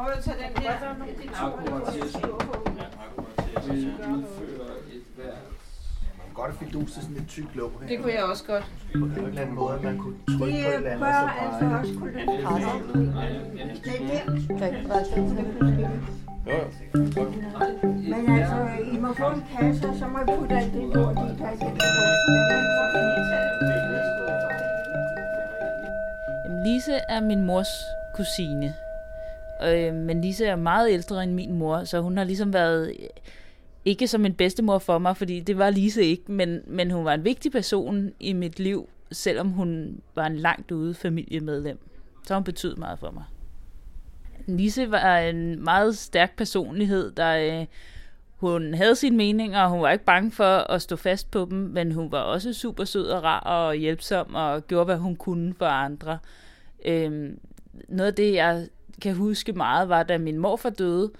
Prøv at tage den her. De to Akkuratesse. Ja, Vil udføre et hvert. Godt at fidus til sådan et tyk låg her. Det kunne jeg også godt. På en eller anden måde, man kunne trykke på et Det eller andet, bør og så altså også kunne presser. Det er der. Der kan. Jo, jo. Men altså, I må få en kasse, og så må I putte alt det lort i, der er Jamen, Lise er min mors kusine. Øh, men Lise er meget ældre end min mor, så hun har ligesom været øh, ikke som en bedstemor for mig, fordi det var Lise ikke, men, men hun var en vigtig person i mit liv, selvom hun var en langt ude familiemedlem. Så hun betød meget for mig. Lise var en meget stærk personlighed, der øh, hun havde sine meninger, og hun var ikke bange for at stå fast på dem, men hun var også super sød og rar og hjælpsom og gjorde, hvad hun kunne for andre. Øhm, noget af det, jeg kan huske meget, var, da min morfar døde,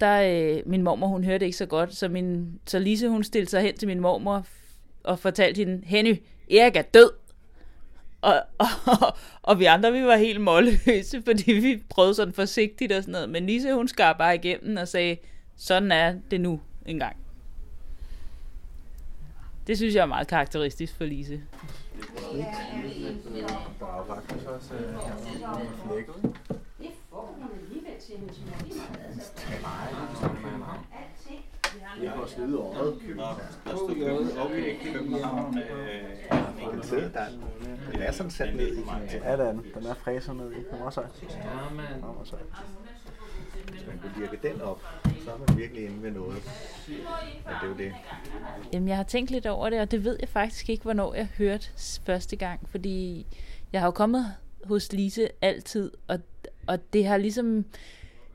der, øh, min mormor, hun hørte ikke så godt, så, min, så Lise, hun stillede sig hen til min mormor og fortalte hende, Henny, Erik er død. Og, og, og vi andre, vi var helt målløse, fordi vi prøvede sådan forsigtigt og sådan noget. Men Lise, hun skar bare igennem og sagde, sådan er det nu engang. Det synes jeg er meget karakteristisk for Lise. Ja er faktisk også øh, her flækket. Det får hun alligevel til hendes mor. Det er meget, altså. Alting. Jeg har slidet året. Den sidder der. Den er sådan sat ned i. Ja, den, den er fræser ned i. Den var så. Ja, man. Hvis man kunne virke den op, så er man virkelig inde ved noget. Men det er jo det. Jamen, jeg har tænkt lidt over det, og det ved jeg faktisk ikke, hvornår jeg hørte første gang, fordi jeg har jo kommet hos Lise altid, og, og det har ligesom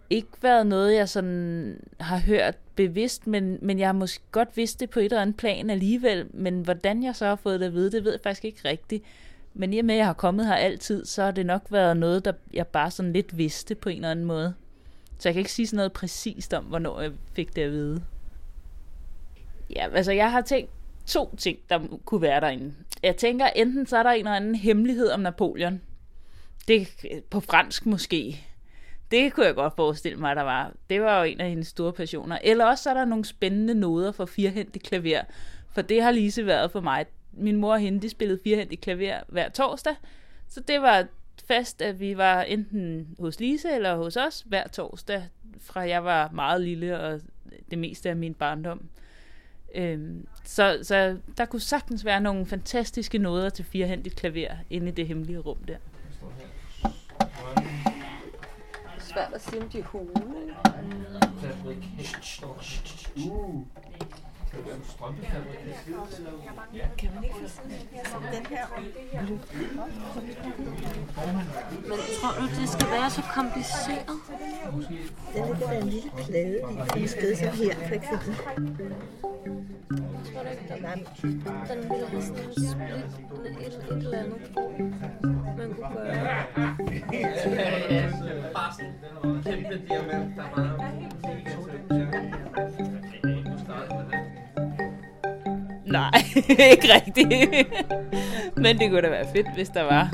ikke været noget, jeg sådan har hørt bevidst, men, men jeg har måske godt vidst det på et eller andet plan alligevel, men hvordan jeg så har fået det at vide, det ved jeg faktisk ikke rigtigt. Men i og med, at jeg har kommet her altid, så har det nok været noget, der jeg bare sådan lidt vidste på en eller anden måde. Så jeg kan ikke sige sådan noget præcist om, hvornår jeg fik det at vide. Ja, altså jeg har tænkt to ting, der kunne være derinde. Jeg tænker, enten så er der en eller anden hemmelighed om Napoleon. Det på fransk måske. Det kunne jeg godt forestille mig, der var. Det var jo en af hendes store passioner. Eller også er der nogle spændende noder for firhændig klaver. For det har Lise været for mig. Min mor og hende, de spillede firhændig klaver hver torsdag. Så det var fast, at vi var enten hos Lise eller hos os hver torsdag, fra jeg var meget lille og det meste af min barndom. Øhm, så, så der kunne sagtens være nogle fantastiske noder til firehændigt klaver inde i det hemmelige rum der. Svært at sige, om de er hule. Kan man ikke få sådan den her? Men tror du, det skal være så kompliceret? Den ligger der en lille plade i, et sted som her, for eksempel. Tror du ikke, den, den ville have sådan en split, et, et eller andet, man kunne gøre? Bare sådan en kæmpe diamant, der bare... Nej, ikke rigtigt. Men det kunne da være fedt, hvis der var.